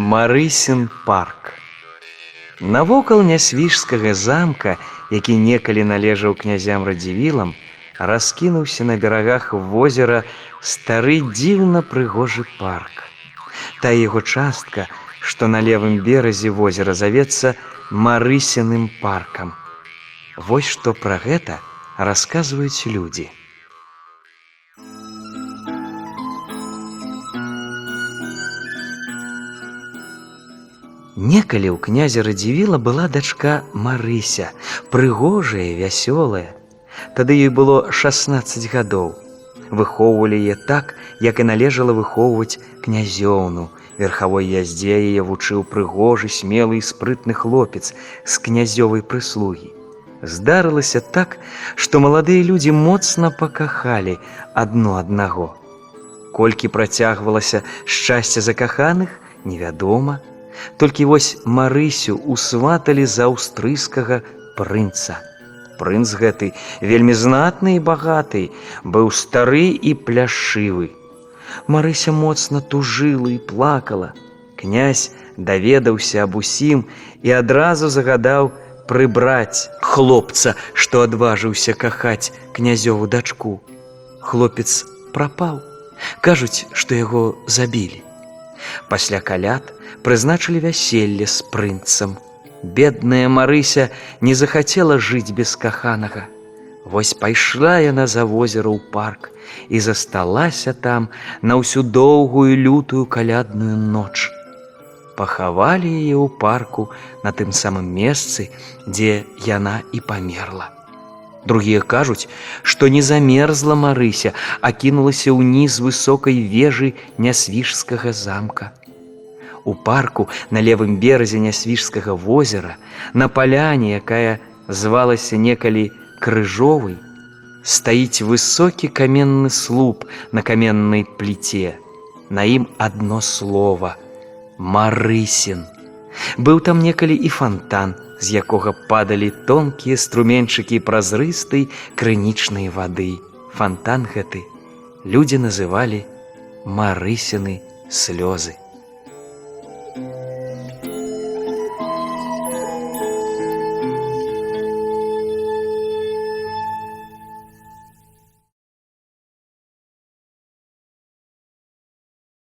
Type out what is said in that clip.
Марысін парк. Навокал нясвіжскага замка, які некалі належаў князям радзівілам, раскінуўся на берагах возера стары дзіўна прыгожы парк. Та яго частка, што на левым беразе возера завецца марысяным паркам. Вось што пра гэта расказваюць людзі. Некалі ў князя радзівіла была дачка Марыся, прыгожая, вясёлая. Тады ёй было 16 гадоў. Выхоўвалі яе так, як і належала выхоўваць князёўну. Верхавой яздзе яе вучыў прыгожы, смелы і спрытны хлопец з князёвай прыслугі. Здарылася так, што маладыя людзі моцна пакахалі адно аднаго. Колькі працягвалася шчасце закаханых, невядома, Толькі вось Марысю усваталі за аўстрыйскага прынца. Прынц гэты вельмі знатны і багаты, быў стары і пляшывы. Марыся моцна тужыла і плакала. Князь даведаўся аб усім і адразу загадаў прыбраць хлопца, што адважыўся кахаць князёву дачку. Хлопец прапаў. Кажуць, што яго забілі. Пасля каляд прызначылі вяселле з прынцам. Бедная Марыся не захацела жыць без каханага. Вось пайшла яна за возера ў парк і засталася там на ўсю доўгую лютую калядную ноч. Пахавалі яе ў парку на тым самым месцы, дзе яна і памерла. Другія кажуць, што не замерзла Марыся, а кінулася ўніз высокай вежы нясвіжскага замка. У парку на левым беразе нясвіжскага возера, на паляне, якая звалася некалі крыжовай, стаіць высокі каменны слуп на каменнай пліце. На ім адно слово: Марысін. Быў там некалі і фонтан, з якога падалі тонкія струменчыкі празрыстай крынічнай вады. Фонтан гэты людзі называлі марысіны слёзы.